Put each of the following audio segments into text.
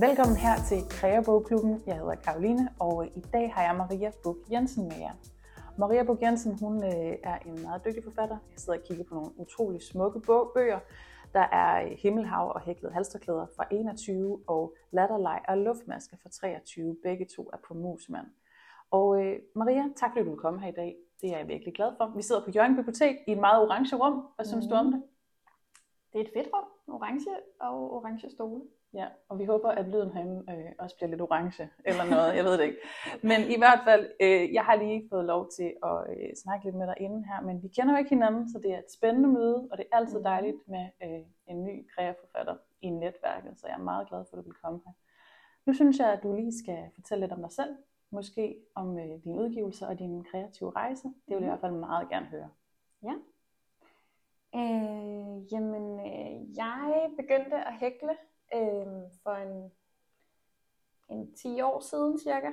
Velkommen her til Kreabogklubben. Jeg hedder Karoline, og i dag har jeg Maria Buk Jensen med jer. Maria Buk Jensen hun øh, er en meget dygtig forfatter. Jeg sidder og kigger på nogle utrolig smukke bøger. Der er Himmelhav og Hæklet halsterklæder fra 21 og Latterleg og Luftmasker fra 23. Begge to er på Musmand. Og øh, Maria, tak fordi du vil komme her i dag. Det er jeg virkelig glad for. Vi sidder på Jørgen Bibliotek i et meget orange rum. Hvad synes mm. du om Mhm. det? Det er et fedt rum. Orange og orange stole. Ja, og vi håber, at lyden herinde øh, også bliver lidt orange eller noget, jeg ved det ikke. Men i hvert fald, øh, jeg har lige fået lov til at øh, snakke lidt med dig inden her, men vi kender jo ikke hinanden, så det er et spændende møde, og det er altid dejligt med øh, en ny kreaforfatter i netværket, så jeg er meget glad for, at du vil komme her. Nu synes jeg, at du lige skal fortælle lidt om dig selv, måske om øh, dine udgivelser og din kreative rejse. Det vil jeg i hvert fald meget gerne høre. Ja. Øh, jamen, øh, jeg begyndte at hækle øh, for en, en 10 år siden cirka.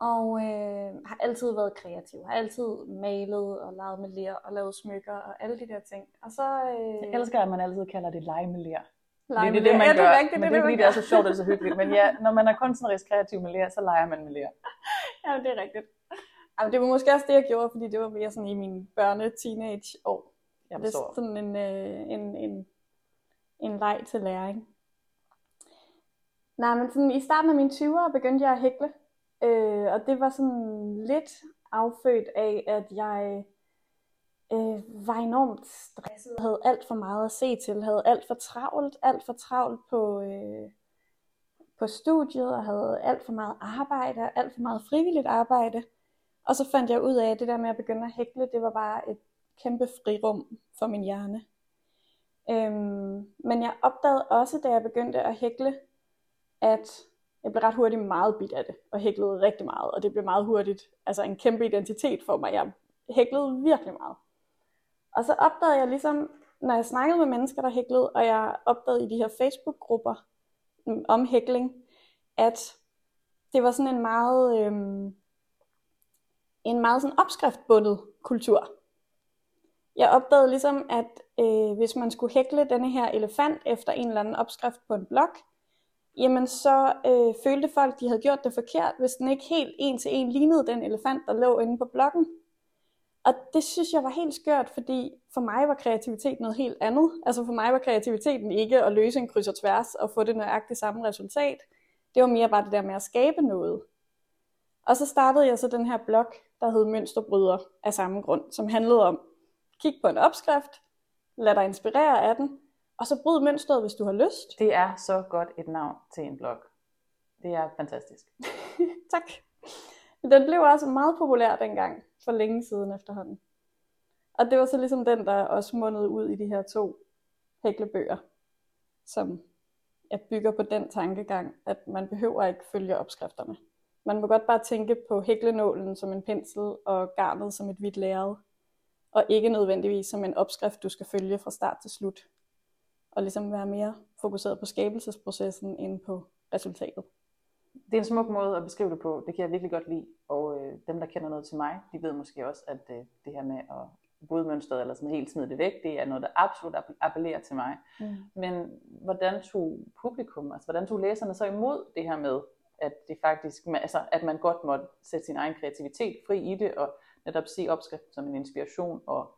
Og øh, har altid været kreativ. Har altid malet og lavet med ler og lavet smykker og alle de der ting. Og så... Øh, Jeg elsker, at man altid kalder det lege med ler. lege det er med det, man ler. gør. Ja, det er rigtigt, men det det er fordi, det, det er så sjovt og så hyggeligt. Men ja, når man er kunstnerisk kreativ med ler, så leger man med ler. Ja, det er rigtigt. Jamen, det var måske også det, jeg gjorde, fordi det var mere sådan i mine børne-teenage-år. Jeg Det er forstår. sådan en, øh, en, en, en leg til læring. Nej, men sådan, i starten af mine 20'ere begyndte jeg at hækle. Øh, og det var sådan lidt affødt af, at jeg øh, var enormt stresset. Havde alt for meget at se til. Havde alt for travlt. Alt for travlt på, øh, på studiet. Og havde alt for meget arbejde. Alt for meget frivilligt arbejde. Og så fandt jeg ud af, at det der med at begynde at hækle, det var bare et kæmpe frirum for min hjerne. Øhm, men jeg opdagede også, da jeg begyndte at hækle, at jeg blev ret hurtigt meget bit af det, og hæklede rigtig meget, og det blev meget hurtigt altså en kæmpe identitet for mig. Jeg hæklede virkelig meget. Og så opdagede jeg ligesom, når jeg snakkede med mennesker, der hæklede, og jeg opdagede i de her Facebook-grupper mm, om hækling, at det var sådan en meget, øhm, en meget sådan opskriftbundet kultur. Jeg opdagede ligesom, at øh, hvis man skulle hækle denne her elefant efter en eller anden opskrift på en blog, jamen så øh, følte folk, de havde gjort det forkert, hvis den ikke helt en til en lignede den elefant, der lå inde på bloggen. Og det synes jeg var helt skørt, fordi for mig var kreativitet noget helt andet. Altså for mig var kreativiteten ikke at løse en kryds og tværs og få det nøjagtigt samme resultat. Det var mere bare det der med at skabe noget. Og så startede jeg så den her blog, der hed Mønsterbryder af samme grund, som handlede om, kig på en opskrift, lad dig inspirere af den, og så bryd mønstret, hvis du har lyst. Det er så godt et navn til en blog. Det er fantastisk. tak. Den blev også meget populær dengang, for længe siden efterhånden. Og det var så ligesom den, der også mundede ud i de her to hæklebøger, som jeg bygger på den tankegang, at man behøver ikke følge opskrifterne. Man må godt bare tænke på hæklenålen som en pensel og garnet som et hvidt lærred, og ikke nødvendigvis som en opskrift, du skal følge fra start til slut. Og ligesom være mere fokuseret på skabelsesprocessen end på resultatet. Det er en smuk måde at beskrive det på. Det kan jeg virkelig godt lide. Og øh, dem, der kender noget til mig, de ved måske også, at øh, det her med at bryde mønstret, eller sådan helt smide det væk, det er noget, der absolut app- appellerer til mig. Mm. Men hvordan tog publikum, altså hvordan tog læserne så imod det her med, at det faktisk, altså, at man godt måtte sætte sin egen kreativitet fri i det, og netop se opskriften som en inspiration, og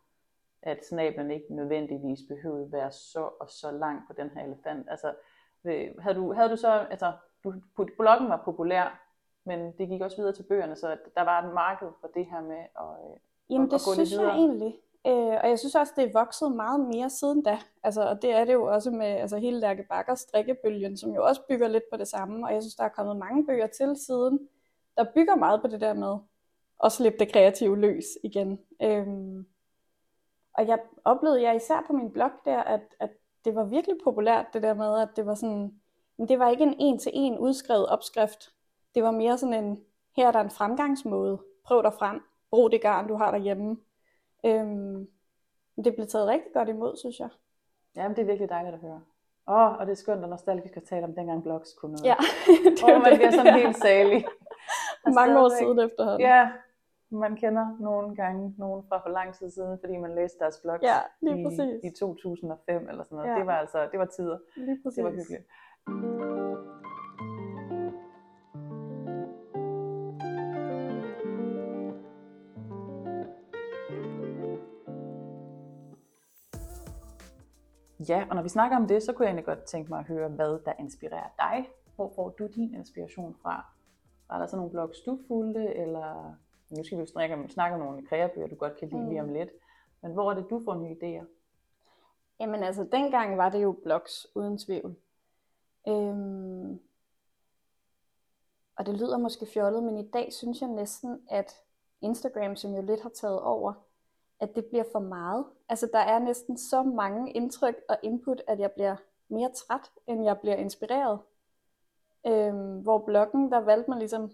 at snablen ikke nødvendigvis behøvede være så og så lang på den her elefant. Altså, øh, havde du, havde du så, altså, du, bloggen var populær, men det gik også videre til bøgerne, så at der var et marked for det her med at, øh, Jamen og- det og gå lidt synes jeg videre. egentlig. Øh, og jeg synes også, det er vokset meget mere siden da. Altså, og det er det jo også med altså, hele Lærke Bakkers strikkebølgen, som jo også bygger lidt på det samme. Og jeg synes, der er kommet mange bøger til siden, der bygger meget på det der med at slippe det kreative løs igen. Øhm, og jeg oplevede jeg især på min blog der, at, at det var virkelig populært det der med, at det var sådan, men det var ikke en en-til-en udskrevet opskrift. Det var mere sådan en, her er der en fremgangsmåde. Prøv dig frem. Brug det garn, du har derhjemme. Øhm, det blev taget rigtig godt imod, synes jeg. Jamen, det er virkelig dejligt at høre. Åh, oh, og det er skønt og nostalgisk at tale om dengang blogs kunne noget. Ja, det oh, man bliver sådan helt salig. Mange år siden efterhånden. Ja, man kender nogle gange nogen fra for lang tid siden, fordi man læste deres blogs Ja, lige i, i 2005 eller sådan noget. Ja. Det var altså, det var tider. Lige præcis. Det var hyggeligt. Ja, og når vi snakker om det, så kunne jeg egentlig godt tænke mig at høre, hvad der inspirerer dig. Hvor får du din inspiration fra? Var der så nogle blogs, du fulgte, eller nu skal vi jo snakke om, snakke om nogle kreabøger, du godt kan lide mm. lige om lidt. Men hvor er det, du får nye idéer? Jamen altså, dengang var det jo blogs, uden tvivl. Øhm, og det lyder måske fjollet, men i dag synes jeg næsten, at Instagram, som jo lidt har taget over, at det bliver for meget. Altså der er næsten så mange indtryk og input, at jeg bliver mere træt, end jeg bliver inspireret. Øhm, hvor bloggen, der valgte man ligesom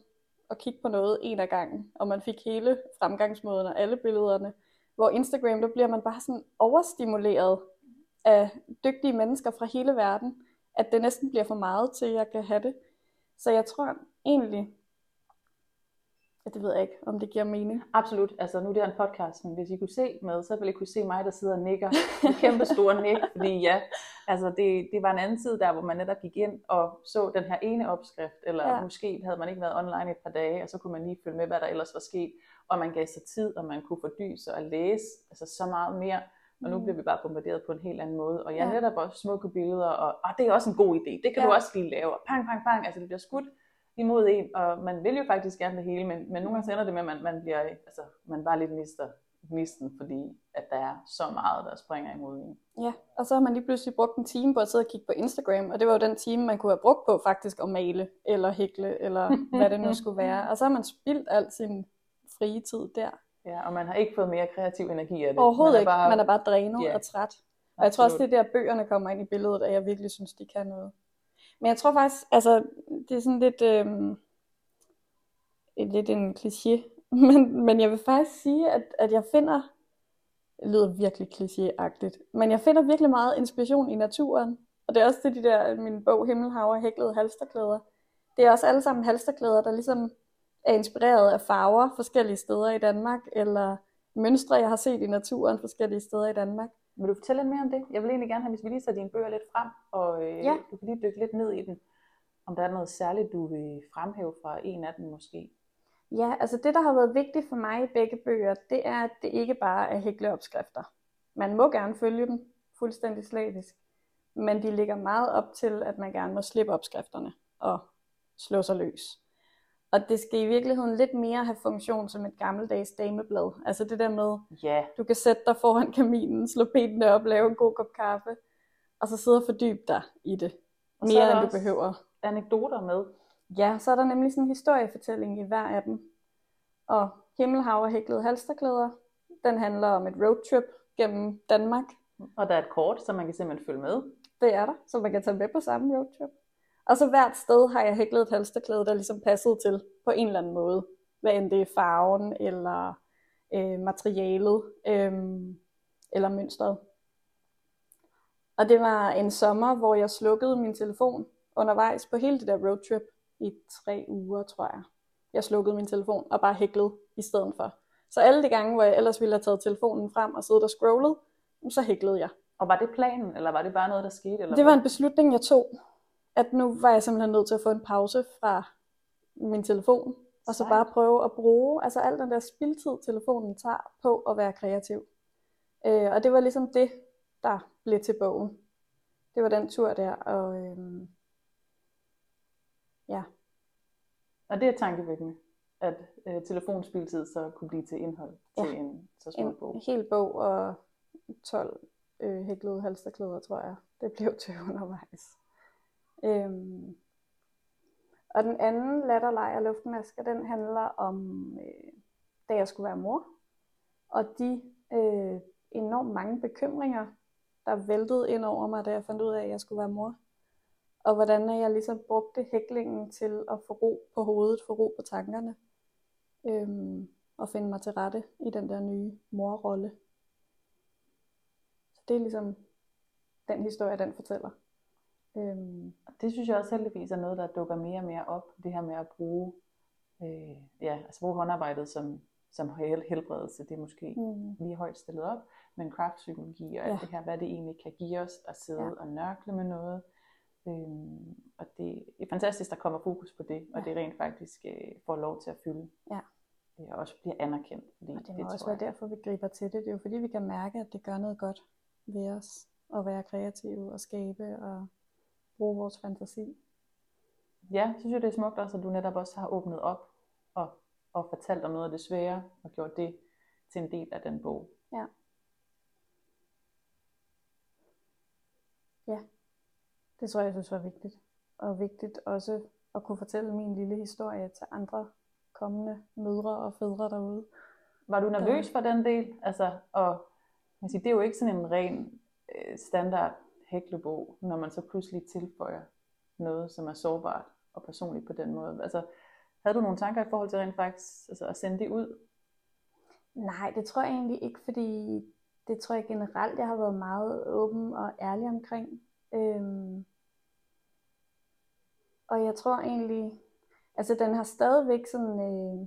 at kigge på noget en af gangen, og man fik hele fremgangsmåden og alle billederne. Hvor Instagram, der bliver man bare sådan overstimuleret af dygtige mennesker fra hele verden, at det næsten bliver for meget til, at jeg kan have det. Så jeg tror egentlig, det ved jeg ikke, om det giver mening. Absolut. Altså nu er det en podcast, men hvis I kunne se med, så ville I kunne se mig, der sidder og nikker. En kæmpe stor nik, fordi ja, altså det, det var en anden tid der, hvor man netop gik ind og så den her ene opskrift, eller ja. måske havde man ikke været online et par dage, og så kunne man lige følge med, hvad der ellers var sket, og man gav sig tid, og man kunne fordybe sig og læse altså så meget mere. Og nu mm. bliver vi bare bombarderet på en helt anden måde. Og jeg ja, netop også smukke billeder, og, og det er også en god idé. Det kan ja. du også lige lave. Og pang, pang, pang. Altså det bliver skudt imod en, og man vil jo faktisk gerne det hele, men, men nogle gange så ender det med, at man, man bliver, altså, man bare lidt mister gnisten, fordi at der er så meget, der springer imod en. Ja, og så har man lige pludselig brugt en time på at sidde og kigge på Instagram, og det var jo den time, man kunne have brugt på faktisk at male, eller hækle, eller hvad det nu skulle være. Og så har man spildt al sin frie tid der. Ja, og man har ikke fået mere kreativ energi af det. Overhovedet man ikke, bare... man er bare drænet yeah. og træt. Og jeg tror også, det er der bøgerne kommer ind i billedet, at jeg virkelig synes, de kan noget. Men jeg tror faktisk, altså, det er sådan lidt, øh, lidt en kliché, men, men jeg vil faktisk sige, at, at jeg finder, det lyder virkelig klichéagtigt, men jeg finder virkelig meget inspiration i naturen. Og det er også det, de der, min bog Himmelhav og hæklede halsterklæder. Det er også alle sammen halsterklæder, der ligesom er inspireret af farver forskellige steder i Danmark, eller mønstre, jeg har set i naturen forskellige steder i Danmark. Vil du fortælle lidt mere om det? Jeg vil egentlig gerne have, hvis vi lige sætter dine bøger lidt frem, og øh, ja. du kan lige dykke lidt ned i den. Om der er noget særligt, du vil fremhæve fra en af dem måske? Ja, altså det, der har været vigtigt for mig i begge bøger, det er, at det ikke bare er hækleopskrifter. Man må gerne følge dem fuldstændig slavisk, men de ligger meget op til, at man gerne må slippe opskrifterne og slå sig løs. Og det skal i virkeligheden lidt mere have funktion som et gammeldags dameblad. Altså det der med, yeah. du kan sætte dig foran kaminen, slå benene op, lave en god kop kaffe, og så sidde og fordybe dig i det. Og mere end du behøver. anekdoter med. Ja, så er der nemlig sådan en historiefortælling i hver af dem. Og Himmelhav og hæklede halsterklæder, den handler om et roadtrip gennem Danmark. Og der er et kort, så man kan simpelthen følge med. Det er der, så man kan tage med på samme roadtrip. Og så hvert sted har jeg hæklet et halsterklæde, der ligesom passede til på en eller anden måde. Hvad end det er farven, eller øh, materialet, øh, eller mønstret. Og det var en sommer, hvor jeg slukkede min telefon undervejs på hele det der roadtrip i tre uger, tror jeg. Jeg slukkede min telefon og bare hæklede i stedet for. Så alle de gange, hvor jeg ellers ville have taget telefonen frem og siddet og scrollet, så hæklede jeg. Og var det planen, eller var det bare noget, der skete? Eller det var en beslutning, jeg tog at nu var jeg simpelthen nødt til at få en pause fra min telefon, og så bare prøve at bruge altså al den der spildtid, telefonen tager på at være kreativ. Øh, og det var ligesom det, der blev til bogen. Det var den tur der, og øhm, ja. Og det er tankevækkende, at øh, telefonspildtid så kunne blive til indhold ja. til en så små bog. En hel bog og 12 øh, hæklede halsterklæder, tror jeg. Det blev til undervejs. Øhm, og den anden latterleg af luftmasker, den handler om, øh, da jeg skulle være mor, og de øh, enormt mange bekymringer, der væltede ind over mig, da jeg fandt ud af, at jeg skulle være mor. Og hvordan jeg ligesom brugte hæklingen til at få ro på hovedet, få ro på tankerne, øhm, og finde mig til rette i den der nye morrolle. Så det er ligesom den historie, den fortæller. Øhm, det synes jeg også heldigvis er noget, der dukker mere og mere op. Det her med at bruge, øh, ja, altså bruge håndarbejdet som, som helbredelse. Det er måske mm. lige højt stillet op. Men craftpsykologi og ja. alt det her, hvad det egentlig kan give os at sidde ja. og nørkle med noget. Øhm, og det er fantastisk, der kommer fokus på det, og Ja. det rent faktisk øh, får lov til at fylde. Ja. Øh, Og også bliver anerkendt. Fordi Og det må også tror være jeg- derfor, vi griber til det. Det er jo fordi, vi kan mærke, at det gør noget godt ved os at være kreative og skabe og bruge vores fantasi. Ja, så synes jeg, det er smukt også, at du netop også har åbnet op og, og fortalt om noget af det svære, og gjort det til en del af den bog. Ja. Ja, det tror jeg, jeg synes var vigtigt. Og vigtigt også at kunne fortælle min lille historie til andre kommende mødre og fædre derude. Var du nervøs for den del? Altså, og man siger, det er jo ikke sådan en ren øh, standard hæklebog, når man så pludselig tilføjer noget, som er sårbart og personligt på den måde. Altså, havde du nogle tanker i forhold til rent faktisk altså, at sende det ud? Nej, det tror jeg egentlig ikke, fordi det tror jeg generelt, jeg har været meget åben og ærlig omkring. Øhm, og jeg tror egentlig, altså den har stadigvæk sådan øh,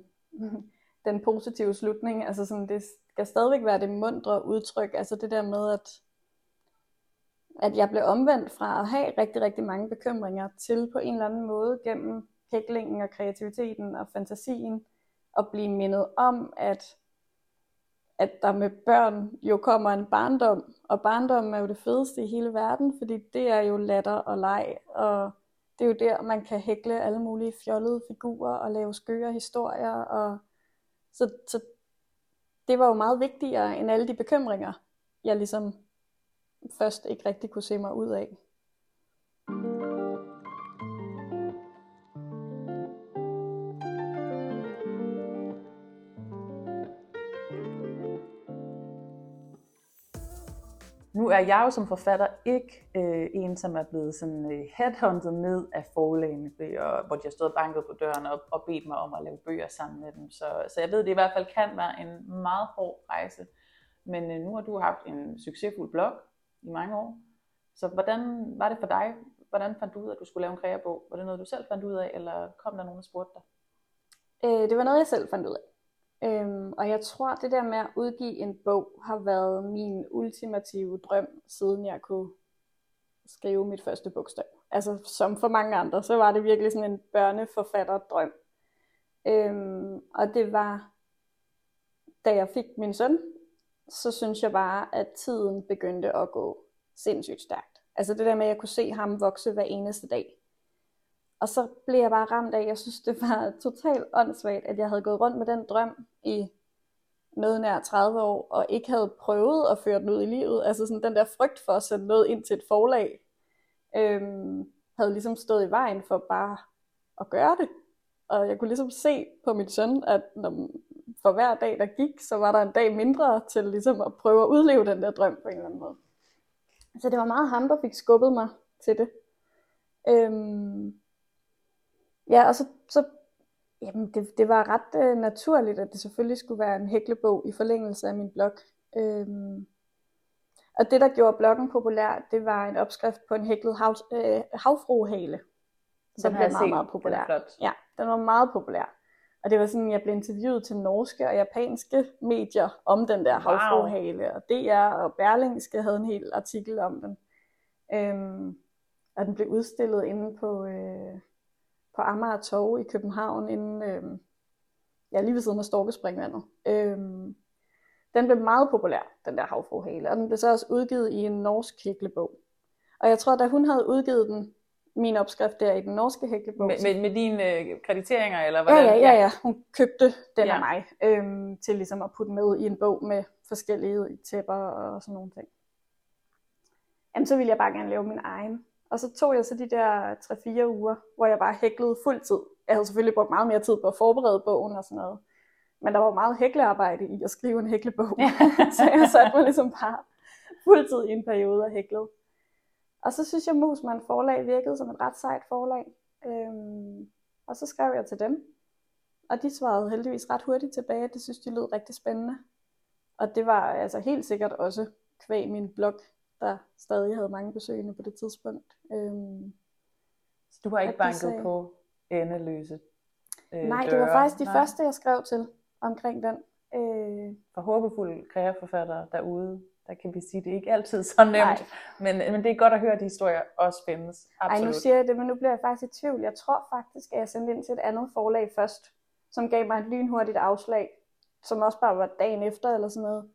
den positive slutning, altså sådan, det skal stadigvæk være det mundre udtryk, altså det der med, at, at jeg blev omvendt fra at have rigtig, rigtig mange bekymringer til på en eller anden måde gennem hæklingen og kreativiteten og fantasien, at blive mindet om, at at der med børn jo kommer en barndom, og barndommen er jo det fedeste i hele verden, fordi det er jo latter og leg, og det er jo der, man kan hækle alle mulige fjollede figurer og lave skøre historier, og så, så det var jo meget vigtigere end alle de bekymringer, jeg ligesom først ikke rigtig kunne se mig ud af. Nu er jeg jo som forfatter ikke øh, en, som er blevet sådan øh, headhunted ned af forlagene, øh, og, hvor de har stået og banket på døren og, og bedt mig om at lave bøger sammen med dem. Så, så jeg ved, at det i hvert fald kan være en meget hård rejse. Men øh, nu har du haft en succesfuld blog i mange år. Så hvordan var det for dig? Hvordan fandt du ud af, at du skulle lave en kreabog? Var det noget, du selv fandt ud af, eller kom der nogen og spurgte dig? Øh, det var noget, jeg selv fandt ud af. Øhm, og jeg tror, det der med at udgive en bog har været min ultimative drøm, siden jeg kunne skrive mit første bogstav. Altså som for mange andre, så var det virkelig sådan en børneforfatterdrøm. Øhm, og det var, da jeg fik min søn, så synes jeg bare, at tiden begyndte at gå sindssygt stærkt. Altså det der med, at jeg kunne se ham vokse hver eneste dag. Og så blev jeg bare ramt af, jeg synes, det var totalt åndssvagt, at jeg havde gået rundt med den drøm i noget nær 30 år, og ikke havde prøvet at føre den ud i livet. Altså sådan den der frygt for at sende noget ind til et forlag, øhm, havde ligesom stået i vejen for bare at gøre det. Og jeg kunne ligesom se på min søn, at når, for hver dag, der gik, så var der en dag mindre til ligesom at prøve at udleve den der drøm på en eller anden måde. Så det var meget ham, der fik skubbet mig til det. Øhm, Ja, og så, så jamen det, det var ret øh, naturligt, at det selvfølgelig skulle være en hæklebog i forlængelse af min blog. Øhm, og det, der gjorde bloggen populær, det var en opskrift på en hæklet hav, øh, havfruehale, som Den blev meget, set. meget Den populær. flot. Ja, den var meget populær. Og det var sådan, jeg blev interviewet til norske og japanske medier om den der Wow. havfruehale. Og DR og Berlingske havde en hel artikel om den. Øhm, og den blev udstillet inde på, øh, på Amager Torv i København, inden, øh, ja, lige ved siden af Storkespringvandet. Øhm, den blev meget populær, den der havfruehale, og den blev så også udgivet i en norsk hæklebog. Og jeg tror, da hun havde udgivet den, min opskrift der i den norske hæklebog, Med, med, med dine øh, krediteringer, eller Ja, hvordan? ja, ja, ja. Hun købte den Ja. af mig, øhm, til ligesom at putte med i en bog med forskellige tæpper og sådan nogle ting. Jamen, så ville jeg bare gerne lave min egen. Og så tog jeg så de der 3-4 uger, hvor jeg bare hæklede fuld tid. Jeg havde selvfølgelig brugt meget mere tid på at forberede bogen og sådan noget. Men der var meget hæklearbejde i at skrive en hæklebog. så jeg satte mig ligesom bare fuldtid i en periode og hæklede. Og så synes jeg, Musman forlag virkede som et ret sejt forlag. Øhm, og så skrev jeg til dem. Og de svarede heldigvis ret hurtigt tilbage. Det synes de lød rigtig spændende. Og det var altså helt sikkert også kvæg min blog, der stadig havde mange besøgende på det tidspunkt. Øhm, Så du har ikke banket sagde- på endeløse øh, nej, det var faktisk de Nej. første, jeg skrev til omkring den. Øh, For håbefulde kreaforfattere derude, der kan vi sige, det er ikke altid så nemt. Men, men det er godt at høre, at de historier også findes. Absolut. Ej, nu siger jeg det, men nu bliver jeg faktisk i tvivl. Jeg tror faktisk, at jeg sendte ind til et andet forlag først, som gav mig et lynhurtigt afslag, som også bare var dagen efter eller sådan noget.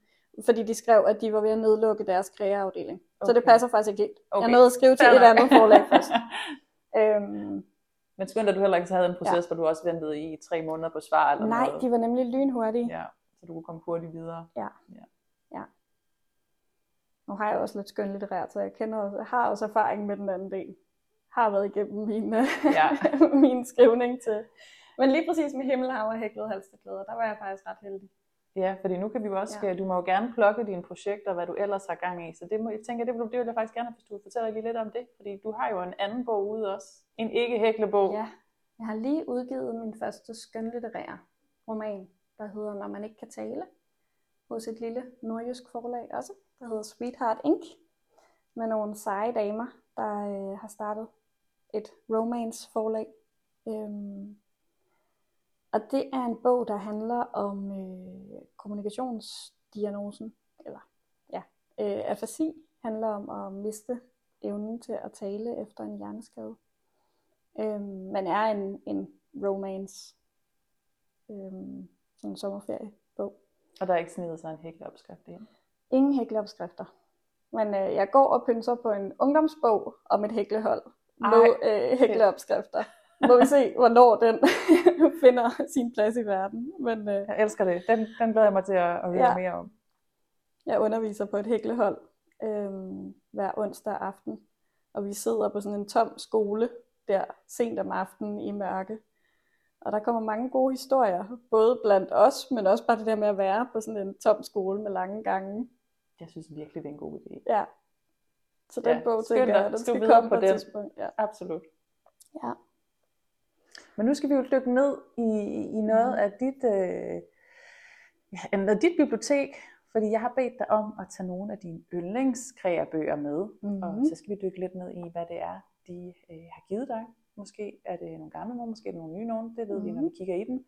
Fordi de skrev, at de var ved at nedlukke deres kreaafdeling. Okay. Så det passer faktisk ikke helt. Okay. Jeg nåede at skrive til et andet forlag først. øhm, men skønt, at du heller ikke havde en proces, ja. hvor du også ventede i tre måneder på svar eller Nej, noget. de var nemlig lynhurtige. Ja, så du kunne komme hurtigt videre. Ja. ja. ja. Nu har jeg også lidt skønlitterært, så jeg kender har også erfaring med den anden del. Har været igennem min, ja. min skrivning til. Men lige præcis med Himmelhav og Hæklet Halsteklæder, der var jeg faktisk ret heldig. Ja, fordi nu kan vi jo også, ja. du må jo gerne plukke dine projekter, hvad du ellers har gang i. Så det må, jeg tænker, det vil, det vil jeg faktisk gerne, hvis du fortæller lige lidt om det. Fordi du har jo en anden bog ude også. En ikke-hæklebog. Ja, jeg har lige udgivet min første skønlitterære roman, der hedder Når man ikke kan tale. Hos et lille nordjysk forlag også, der hedder Sweetheart Inc. Med nogle seje damer, der øh, har startet et romance forlag. Øhm, og det er en bog, der handler om øh, kommunikationsdiagnosen, eller ja, øh, afasi handler om at miste evnen til at tale efter en hjerneskade. Øhm, man er en, en romance, øhm, sådan en sommerferiebog. Og der er ikke snedet sig en hækkeopskrift ind? Ingen hækleopskrifter. Men øh, jeg går og pynser på en ungdomsbog om et hæklehold med øh, hækleopskrifter må vi se, hvornår den finder sin plads i verden. Men, øh, jeg elsker det. Den, den glæder jeg mig til at, at høre ja. mere om. Jeg underviser på et hæklehold øh, hver onsdag aften, og vi sidder på sådan en tom skole der sent om aftenen i mørke. Og der kommer mange gode historier, både blandt os, men også bare det der med at være på sådan en tom skole med lange gange. Jeg synes virkelig, det er en god idé. Ja. Så den ja, bog, tænker jeg, den skal komme på, på et tidspunkt. Ja. Absolut. Ja. Men nu skal vi jo dykke ned i, i noget mm. af dit, øh, ja, noget dit bibliotek, fordi jeg har bedt dig om at tage nogle af dine yndlingskreabøger med, mm. og så skal vi dykke lidt ned i, hvad det er, de øh, har givet dig. Måske er det nogle gamle nogle, måske er det nogle nye nogle, det ved mm. vi, når vi kigger i dem.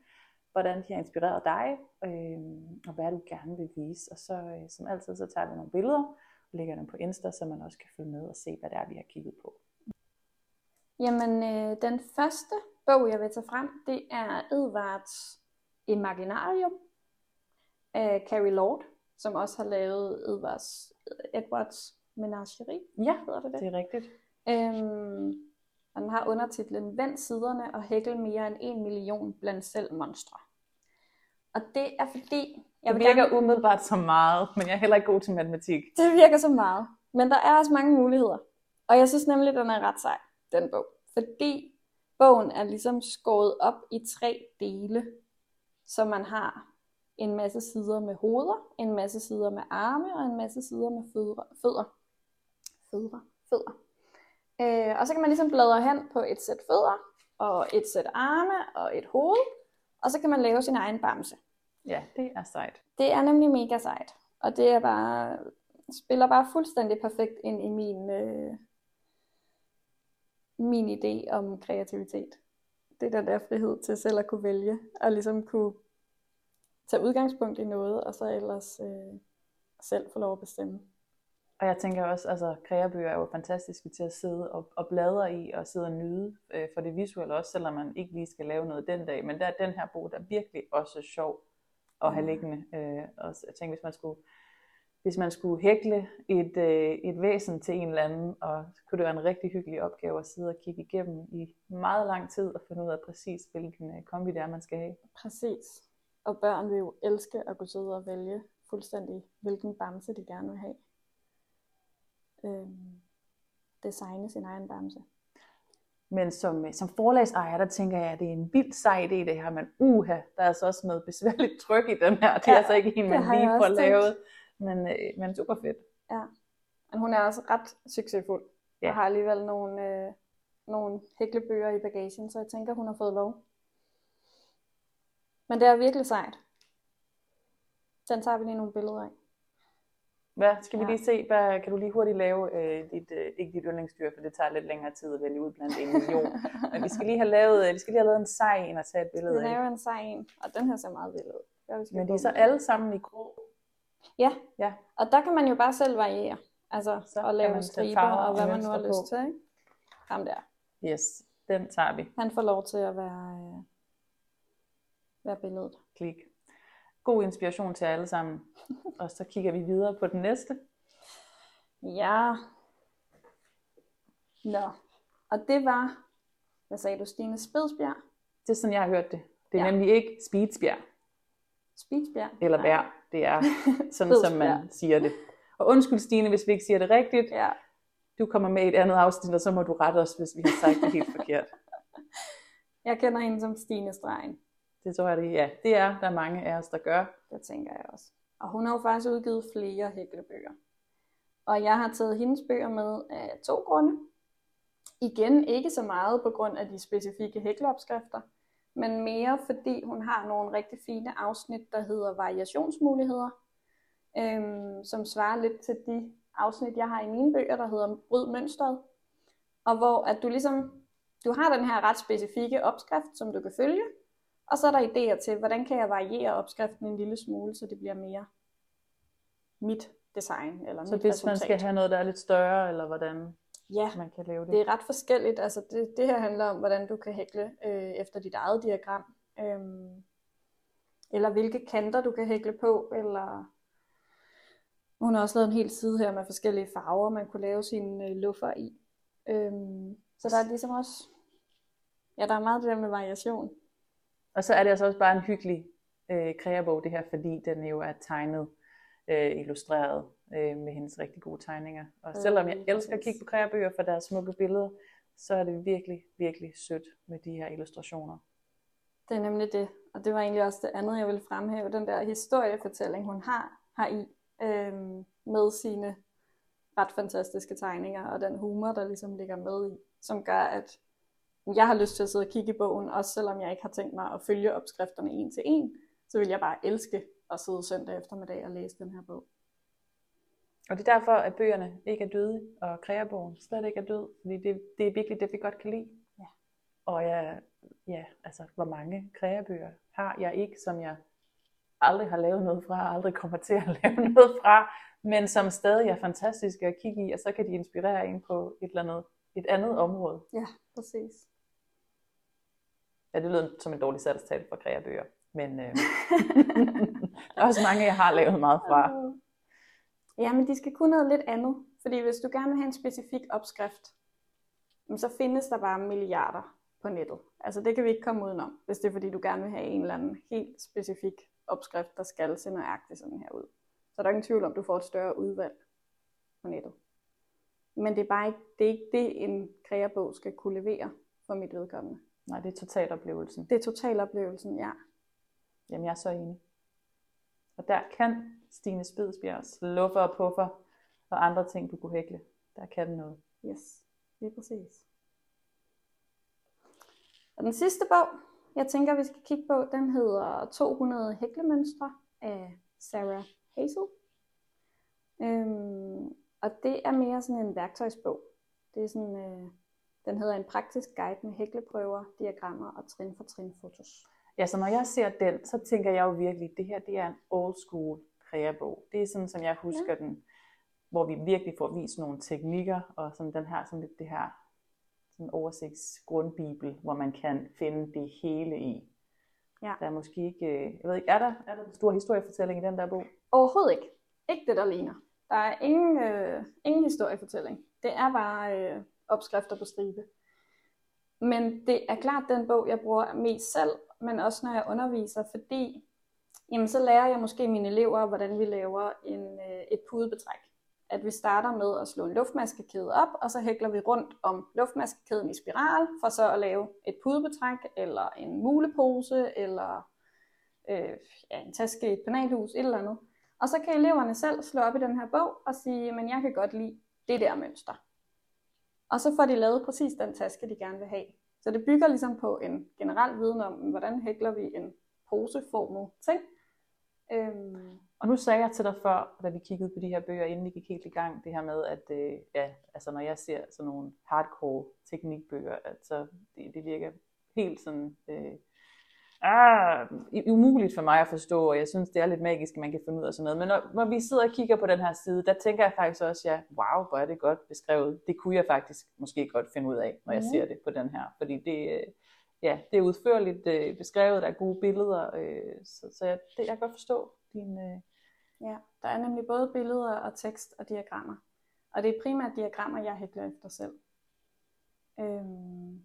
Hvordan de har inspireret dig, øh, og hvad du gerne vil vise. Og så øh, som altid, så tager vi nogle billeder, og lægger dem på Insta, så man også kan følge med og se, hvad det er, vi har kigget på. Jamen, øh, den første bog, jeg vil tage frem, det er Edvards Imaginarium af Carrie Lord, som også har lavet Edvards, Edwards Menagerie. Ja, hedder det det. det er rigtigt. Øhm, og den har undertitlen Vend siderne og hækkel mere end en million blandt selv monstre. Og det er fordi... Jeg det virker gerne... umiddelbart så meget, men jeg er heller ikke god til matematik. Det virker så meget. Men der er også mange muligheder. Og jeg synes nemlig, at den er ret sej, den bog. Fordi Bogen er ligesom skåret op i tre dele, så man har en masse sider med hoveder, en masse sider med arme og en masse sider med fødder. Fødder. Fødder. fødder. Øh, og så kan man ligesom bladre hen på et sæt fødder, og et sæt arme og et hoved, og så kan man lave sin egen bamse. Ja, det er sejt. Det er nemlig mega sejt. Og det er bare, spiller bare fuldstændig perfekt ind i min, øh, min idé om kreativitet. Det er den der frihed til selv at kunne vælge, og ligesom kunne tage udgangspunkt i noget, og så ellers øh, selv få lov at bestemme. Og jeg tænker også, altså kreabøger er jo fantastiske til at sidde og, og bladre i, og sidde og nyde øh, for det visuelle også, selvom man ikke lige skal lave noget den dag. Men der er den her bog, der er virkelig også sjov at have liggende. Øh, og jeg tænker, hvis man skulle hvis man skulle hækle et, øh, et væsen til en eller anden, og så kunne det være en rigtig hyggelig opgave at sidde og kigge igennem i meget lang tid og finde ud af præcis, hvilken øh, kombi det er, man skal have. Præcis. Og børn vil jo elske at kunne sidde og vælge fuldstændig, hvilken bamse de gerne vil have. Øhm, designe sin egen bamse. Men som, øh, som forlagsejer, der tænker jeg, at det er en vild sej idé, det her, men uha, der er altså også noget besværligt tryk i den her. Det er ja, altså ikke en, man lige får lavet. Men, øh, men super fedt. Ja. Men hun er også ret succesfuld. Ja. Og har alligevel nogle, øh, nogle hæklebøger i bagagen, så jeg tænker, hun har fået lov. Men det er virkelig sejt. Den tager vi lige nogle billeder af. Hvad skal vi ja. lige se? Hvad, kan du lige hurtigt lave øh, dit, øh, ikke dit yndlingsdyr, for det tager lidt længere tid at vælge ud blandt en million. Men vi skal lige have lavet, øh, vi skal lige have lavet en sej en og tage et billede af. Vi laver en sej en, og den her ser meget vild ud. Men de er så alle sammen i grå Ja. Ja. Og der kan man jo bare selv variere. Altså, Så at lave striber og og hvad man nu har lyst på. til. Ikke? Ham der. Yes, den tager vi. Han får lov til at være, øh, være billedet. Klik. God inspiration til alle sammen. Og så kigger vi videre på den næste. Ja. Nå. Og det var, hvad sagde du, Stine Spidsbjerg? Det er sådan, jeg har hørt det. Det er Ja. nemlig ikke Speedsbjerg Spidsbjerg? eller Nej. bær. Det er sådan, som man siger det. Og undskyld Stine, hvis vi ikke siger det rigtigt. Ja. Du kommer med i et andet afsnit, og så må du rette os, hvis vi har sagt det helt forkert. Jeg kender hende som Stine Stregen. Det tror jeg, det ja, det er der er mange af os, der gør. Det tænker jeg også. Og hun har jo faktisk udgivet flere hæklebøger. Og jeg har taget hendes bøger med af to grunde. Igen ikke så meget på grund af de specifikke hækleopskrifter, men mere fordi hun har nogle rigtig fine afsnit, der hedder variationsmuligheder, øhm, som svarer lidt til de afsnit, jeg har i mine bøger, der hedder Bryd mønstret. Og hvor at du ligesom, du har den her ret specifikke opskrift, som du kan følge, og så er der idéer til, hvordan kan jeg variere opskriften en lille smule, så det bliver mere mit design, eller Så mit hvis resultat. man skal have noget, der er lidt større, eller hvordan Ja, man kan lave det. det er ret forskelligt. Altså det, det her handler om, hvordan du kan hækle øh, efter dit eget diagram. Øhm, eller hvilke kanter du kan hækle på. Eller hun har også lavet en hel side her med forskellige farver, man kunne lave sine øh, luffer i. Øhm, så der er ligesom også... Ja, der er meget det der med variation. Og så er det altså også bare en hyggelig øh, kreabog, det her, fordi den jo er tegnet, øh, illustreret øh, med hendes rigtig gode tegninger. Og selvom jeg Øh, elsker at kigge på kreabøger for deres smukke billeder, så er det virkelig, virkelig sødt med de her illustrationer. Det er nemlig det. Og det var egentlig også det andet, jeg ville fremhæve. Den der historiefortælling, hun har, har i øhm, med sine ret fantastiske tegninger, og den humor, der ligesom ligger med i, som gør, at jeg har lyst til at sidde og kigge i bogen, også selvom jeg ikke har tænkt mig at følge opskrifterne en til en, så vil jeg bare elske at sidde søndag eftermiddag og læse den her bog. Og det er derfor, at bøgerne ikke er døde, og kreabogen slet ikke er død, fordi det, det er virkelig det, vi godt kan lide. Ja. Og jeg, ja, altså, hvor mange kreabøger har jeg ikke, som jeg aldrig har lavet noget fra, aldrig kommer til at lave noget fra, men som stadig er fantastiske at kigge i, og så kan de inspirere en på et eller andet, et andet område. Ja, præcis. Ja, det lyder som en dårlig salgstal for kreabøger, men øh, der er også mange, jeg har lavet meget fra. Ja, men de skal kunne noget lidt andet. Fordi hvis du gerne vil have en specifik opskrift, så findes der bare milliarder på nettet. Altså det kan vi ikke komme udenom, hvis det er fordi du gerne vil have en eller anden helt specifik opskrift, der skal se nøjagtigt sådan her ud. Så er der ingen tvivl om, du får et større udvalg på nettet. Men det er bare ikke det, er ikke det en kreabog skal kunne levere for mit vedkommende. Nej, det er totaloplevelsen. Det er totaloplevelsen, ja. Jamen, jeg er så enig. Og der kan Stine Spidsbjergs luffer og puffer og andre ting, du kunne hækle, der kan den noget. Yes, lige præcis. Og den sidste bog, jeg tænker, vi skal kigge på, den hedder 200 hæklemønstre af Sarah Hazel. Øhm, og det er mere sådan en værktøjsbog. Det er sådan, øh, den hedder en praktisk guide med hækleprøver, diagrammer og trin for trin fotos. Ja, så når jeg ser den, så tænker jeg jo virkelig, at det her det er en old school kreabog. Det er sådan, som jeg husker ja. den, hvor vi virkelig får vist nogle teknikker, og sådan den her, sådan lidt det her sådan oversigtsgrundbibel, hvor man kan finde det hele i. Ja. Der er måske ikke, øh, jeg ved ikke, er der, er der en stor historiefortælling i den der bog? Overhovedet ikke. Ikke det, der ligner. Der er ingen, øh, ingen historiefortælling. Det er bare øh, opskrifter på stribe. Men det er klart den bog, jeg bruger mest selv, men også når jeg underviser, fordi jamen, så lærer jeg måske mine elever, hvordan vi laver en, øh, et pudebetræk. At vi starter med at slå en luftmaskekæde op, og så hækler vi rundt om luftmaskekæden i spiral, for så at lave et pudebetræk, eller en mulepose, eller øh, ja, en taske i et penalhus, et eller andet. Og så kan eleverne selv slå op i den her bog og sige, men jeg kan godt lide det der mønster. Og så får de lavet præcis den taske, de gerne vil have. Så det bygger ligesom på en generel viden om, hvordan hækler vi en poseformet ting. Øhm, Og nu sagde jeg til dig før, da vi kiggede på de her bøger, inden vi gik helt i gang, det her med, at øh, ja, altså når jeg ser sådan nogle hardcore teknikbøger, at så det, det virker helt sådan øh, ah, umuligt for mig at forstå, og jeg synes, det er lidt magisk, at man kan finde ud af sådan noget. Men når, når vi sidder og kigger på den her side, der tænker jeg faktisk også, ja, wow, hvor er det godt beskrevet. Det kunne jeg faktisk måske godt finde ud af, når jeg mm. ser det på den her. Fordi det, ja, det er udførligt øh, beskrevet, der er gode billeder, øh, så, så jeg, det, jeg kan godt forstå din... Øh... Ja, der er nemlig både billeder og tekst og diagrammer. Og det er primært diagrammer, jeg hækler efter selv. Øhm,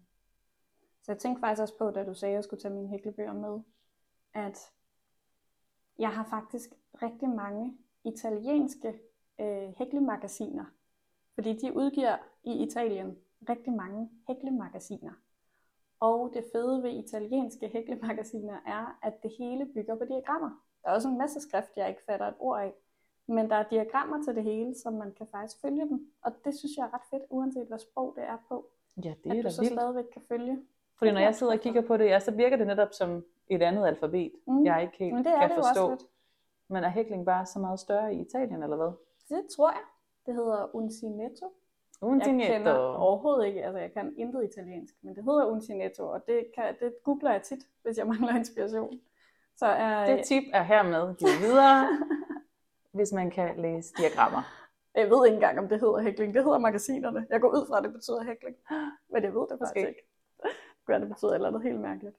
så jeg tænkte faktisk også på, da du sagde, at jeg skulle tage mine hæklebøger med, at jeg har faktisk rigtig mange italienske øh, hæklemagasiner. Fordi de udgiver i Italien rigtig mange hæklemagasiner. Og det fede ved italienske hæklemagasiner er, at det hele bygger på diagrammer. Der er også en masse skrift, jeg ikke fatter et ord af. Men der er diagrammer til det hele, så man kan faktisk følge dem. Og det synes jeg er ret fedt, uanset hvad sprog det er på. Ja, det er at du så vildt. stadigvæk kan følge. Fordi når jeg sidder og kigger på det, ja, så virker det netop som et andet alfabet, mm. jeg ikke helt Men det er kan det forstå. også lidt. Men er hækling bare så meget større i Italien, eller hvad? Det tror jeg. Det hedder uncinetto. Jeg Uncinetto. kender overhovedet ikke, altså jeg kan intet italiensk, men det hedder uncinetto, og det, kan, det googler jeg tit, hvis jeg mangler inspiration. Så er, Det tip er hermed givet videre, hvis man kan læse diagrammer. jeg ved ikke engang, om det hedder hækling. Det hedder magasinerne. Jeg går ud fra, at det betyder hækling. Men jeg ved det faktisk Måske. ikke. Det kan det betyder et eller andet helt mærkeligt.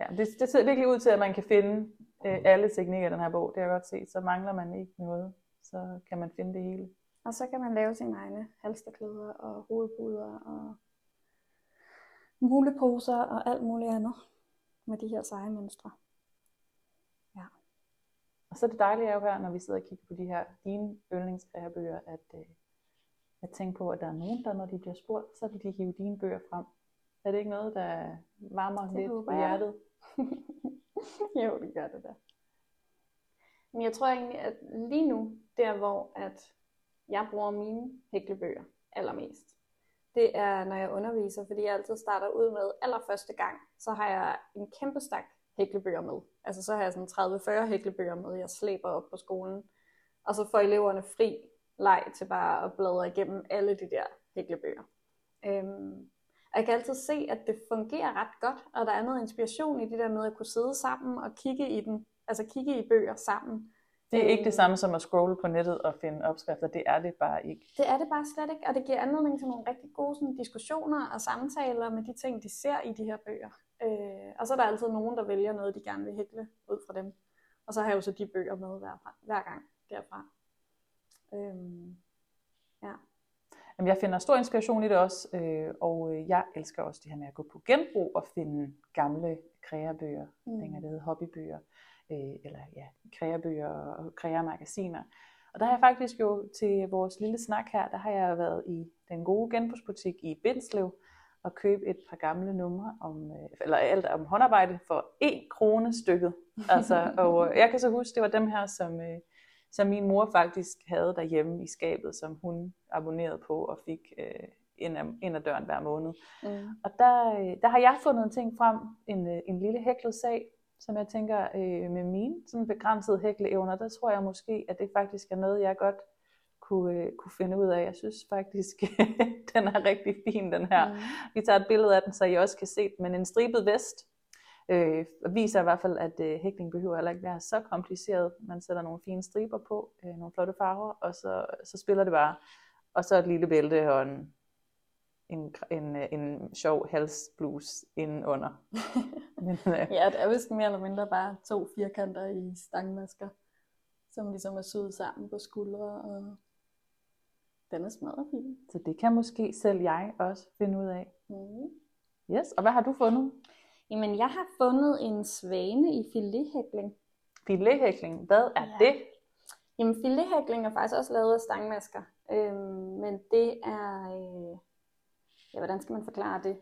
Ja, det, det ser virkelig ud til, at man kan finde øh, alle teknikker i den her bog. Det har jeg godt set. Så mangler man ikke noget, så kan man finde det hele. Og så kan man lave sine egne halsterklæder og hovedpuder og muleposer og alt muligt andet med de her seje mønstre. Og så er det dejlige er jo her, når vi sidder og kigger på de her dine yndlingskræverbøger, at øh, jeg tænker på, at der er nogen, der når de bliver spurgt, så vil de hive dine bøger frem. Er det ikke noget, der varmer Det lidt i hjertet? jo, det gør det da. Men jeg tror egentlig, at lige nu, der hvor at jeg bruger mine hæklebøger allermest, det er, når jeg underviser, fordi jeg altid starter ud med, allerførste gang, så har jeg en kæmpe stak hæklebøger med. Altså så har jeg sådan 30-40 hæklebøger med, jeg slæber op på skolen. Og så får eleverne fri leg til bare at bladre igennem alle de der hæklebøger. Øhm, jeg kan altid se, at det fungerer ret godt, og der er noget inspiration i det der med at kunne sidde sammen og kigge i den, altså kigge i bøger sammen. Det er ikke det samme som at scrolle på nettet og finde opskrifter. Det er det bare ikke. Det er det bare slet ikke, og det giver anledning til nogle rigtig gode sådan, diskussioner og samtaler med de ting, de ser i de her bøger. Øh, og så er der altid nogen, der vælger noget, de gerne vil hækle ud fra dem. Og så har jeg jo så de bøger med hver, hver gang derfra. Øhm, ja. Jamen, jeg finder stor inspiration i det også, øh, og øh, jeg elsker også det her med at gå på genbrug og finde gamle kreabøger, Mm. dengang det hed hobbybøger, øh, eller ja, kreabøger og kreamagasiner. Og der har jeg faktisk jo til vores lille snak her, der har jeg været i den gode genbrugsbutik i Bindslev og købe et par gamle numre om, øh, eller alt om håndarbejde for 1 krone stykket. Altså, og øh, jeg kan så huske, det var dem her, som, som min mor faktisk havde derhjemme i skabet, som hun abonnerede på og fik øh, ind, ad, ind ad døren hver måned. Mm. Og der, øh, der har jeg fundet en ting frem, en, øh, en lille hæklet sag, som jeg tænker øh, med mine sådan begrænsede hækleevner, der tror jeg måske, at det faktisk er noget, jeg godt kunne, øh, kunne finde ud af. Jeg synes faktisk, den er rigtig fin, den her. Mm. Vi tager et billede af den, så I også kan se den. Men en stribet vest øh, viser i hvert fald, at øh, hækling behøver heller ikke være så kompliceret. Man sætter nogle fine striber på, øh, nogle flotte farver, og så, så spiller det bare. Og så et lille bælte og en, en, en, en sjov halsblus indenunder. Men, øh, Ja, det er vist mere eller mindre bare to firkanter i stangmasker, som ligesom er syet sammen på skuldre, og den er smadret fin. så det kan måske selv jeg også finde ud af. Mm. Yes, og hvad har du fundet? Jamen, jeg har fundet en svane i filethækling. Filethækling, hvad er Ja. det? Jamen, filethækling er faktisk også lavet af stangmasker, øhm, men det er, øh, ja, hvordan skal man forklare det?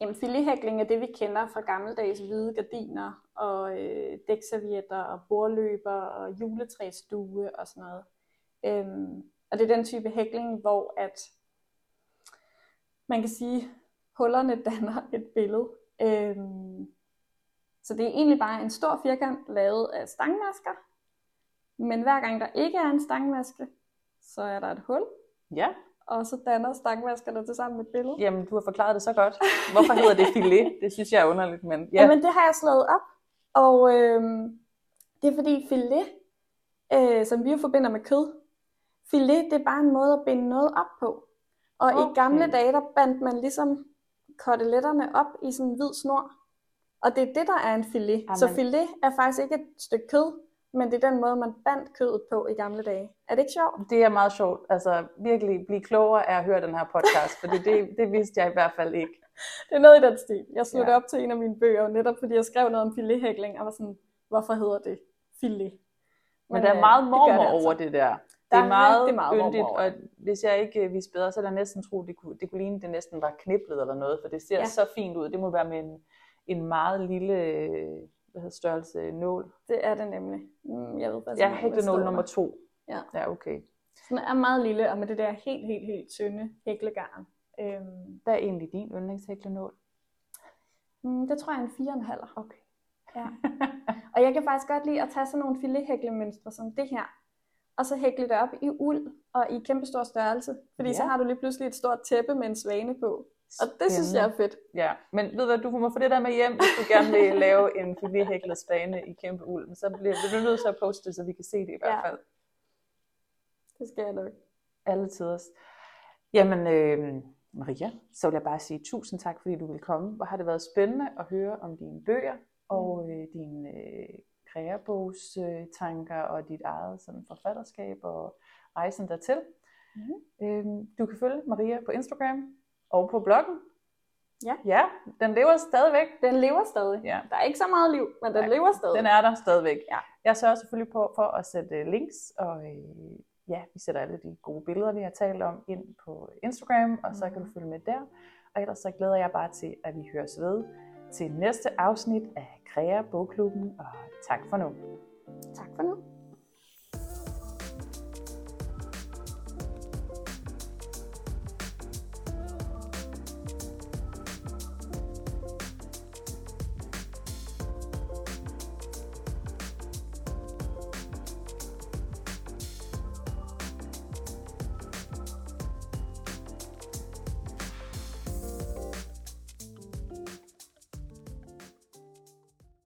Jamen, filethækling er det, vi kender fra gammeldags hvide gardiner, og øh, dækservietter, og bordløber, og juletræsdue og sådan noget. Øhm, og det er den type hækling, hvor at man kan sige, hullerne danner et billede. Øhm, så det er egentlig bare en stor firkant lavet af stangmasker, men hver gang der ikke er en stangmaske, så er der et hul, Ja, og så danner stangvaskerne til sammen et billede. Jamen, du har forklaret det så godt. Hvorfor hedder det filet? Det synes jeg er underligt, men ja. Jamen, det har jeg slået op, og øh, det er fordi filet, øh, som vi jo forbinder med kød, filet, det er bare en måde at binde noget op på. Og okay. i gamle dage, der bandt man ligesom koteletterne op i sådan en hvid snor. Og det er det, der er en filet. Amen. Så filet er faktisk ikke et stykke kød, men det er den måde, man bandt kødet på i gamle dage. Er det ikke sjovt? Det er meget sjovt. Altså virkelig blive klogere af at høre den her podcast, for det, det vidste jeg i hvert fald ikke. Det er noget i den stil. Jeg slog ja. op til en af mine bøger, netop fordi jeg skrev noget om filethækling, og var sådan, hvorfor hedder det filet? Men, men der er meget mormor det det altså. over det der. Det er, er meget, meget yndigt, og hvis jeg ikke vidste bedre, så er der næsten tro, det kunne, det kunne ligne, det næsten var kniblet eller noget, for det ser ja. så fint ud. Det må være med en, en meget lille hvad hedder størrelse nål. Det er det nemlig. Mm, jeg ved faktisk, ja, hæklenål nummer to. Ja. ja, okay. Så den er meget lille, og med det der helt, helt, helt tynde hæklegarn. Øhm, hvad er egentlig din yndlingshæklenål? Mm, det tror jeg er en fire og en halv. Okay. Ja. og jeg kan faktisk godt lide at tage sådan nogle filethæklemønstre som det her, og så hækle det op i uld og i kæmpe stor størrelse. Fordi ja. så har du lige pludselig et stort tæppe med en svane på. Og det synes jeg er fedt. Ja, men ved du hvad, du må få det der med hjem, hvis du gerne vil lave en filethæklet spane i kæmpe uld. Så bliver du nødt til at poste det, så vi kan se det i hvert fald. Det skal jeg nok. Alle tiders. Jamen, øh, Maria, så vil jeg bare sige tusind tak, fordi du vil komme. Hvor har det været spændende at høre om dine bøger og mm. øh, dine øh, kreabogstanker og dit eget sådan, forfatterskab og rejsen dertil. Mm. Øh, du kan følge Maria på Instagram og på bloggen. Ja. Ja, den lever stadigvæk. Den lever stadig. Ja. Der er ikke så meget liv, men den Nej, lever stadig. Den er der stadigvæk. Ja. Jeg sørger selvfølgelig på for at sætte links, og øh, ja, vi sætter alle de gode billeder, vi har talt om, ind på Instagram, og så kan du mhm. følge med der. Og ellers så glæder jeg bare til, at vi høres ved til næste afsnit af Krea Bogklubben, og tak for nu. Tak for nu.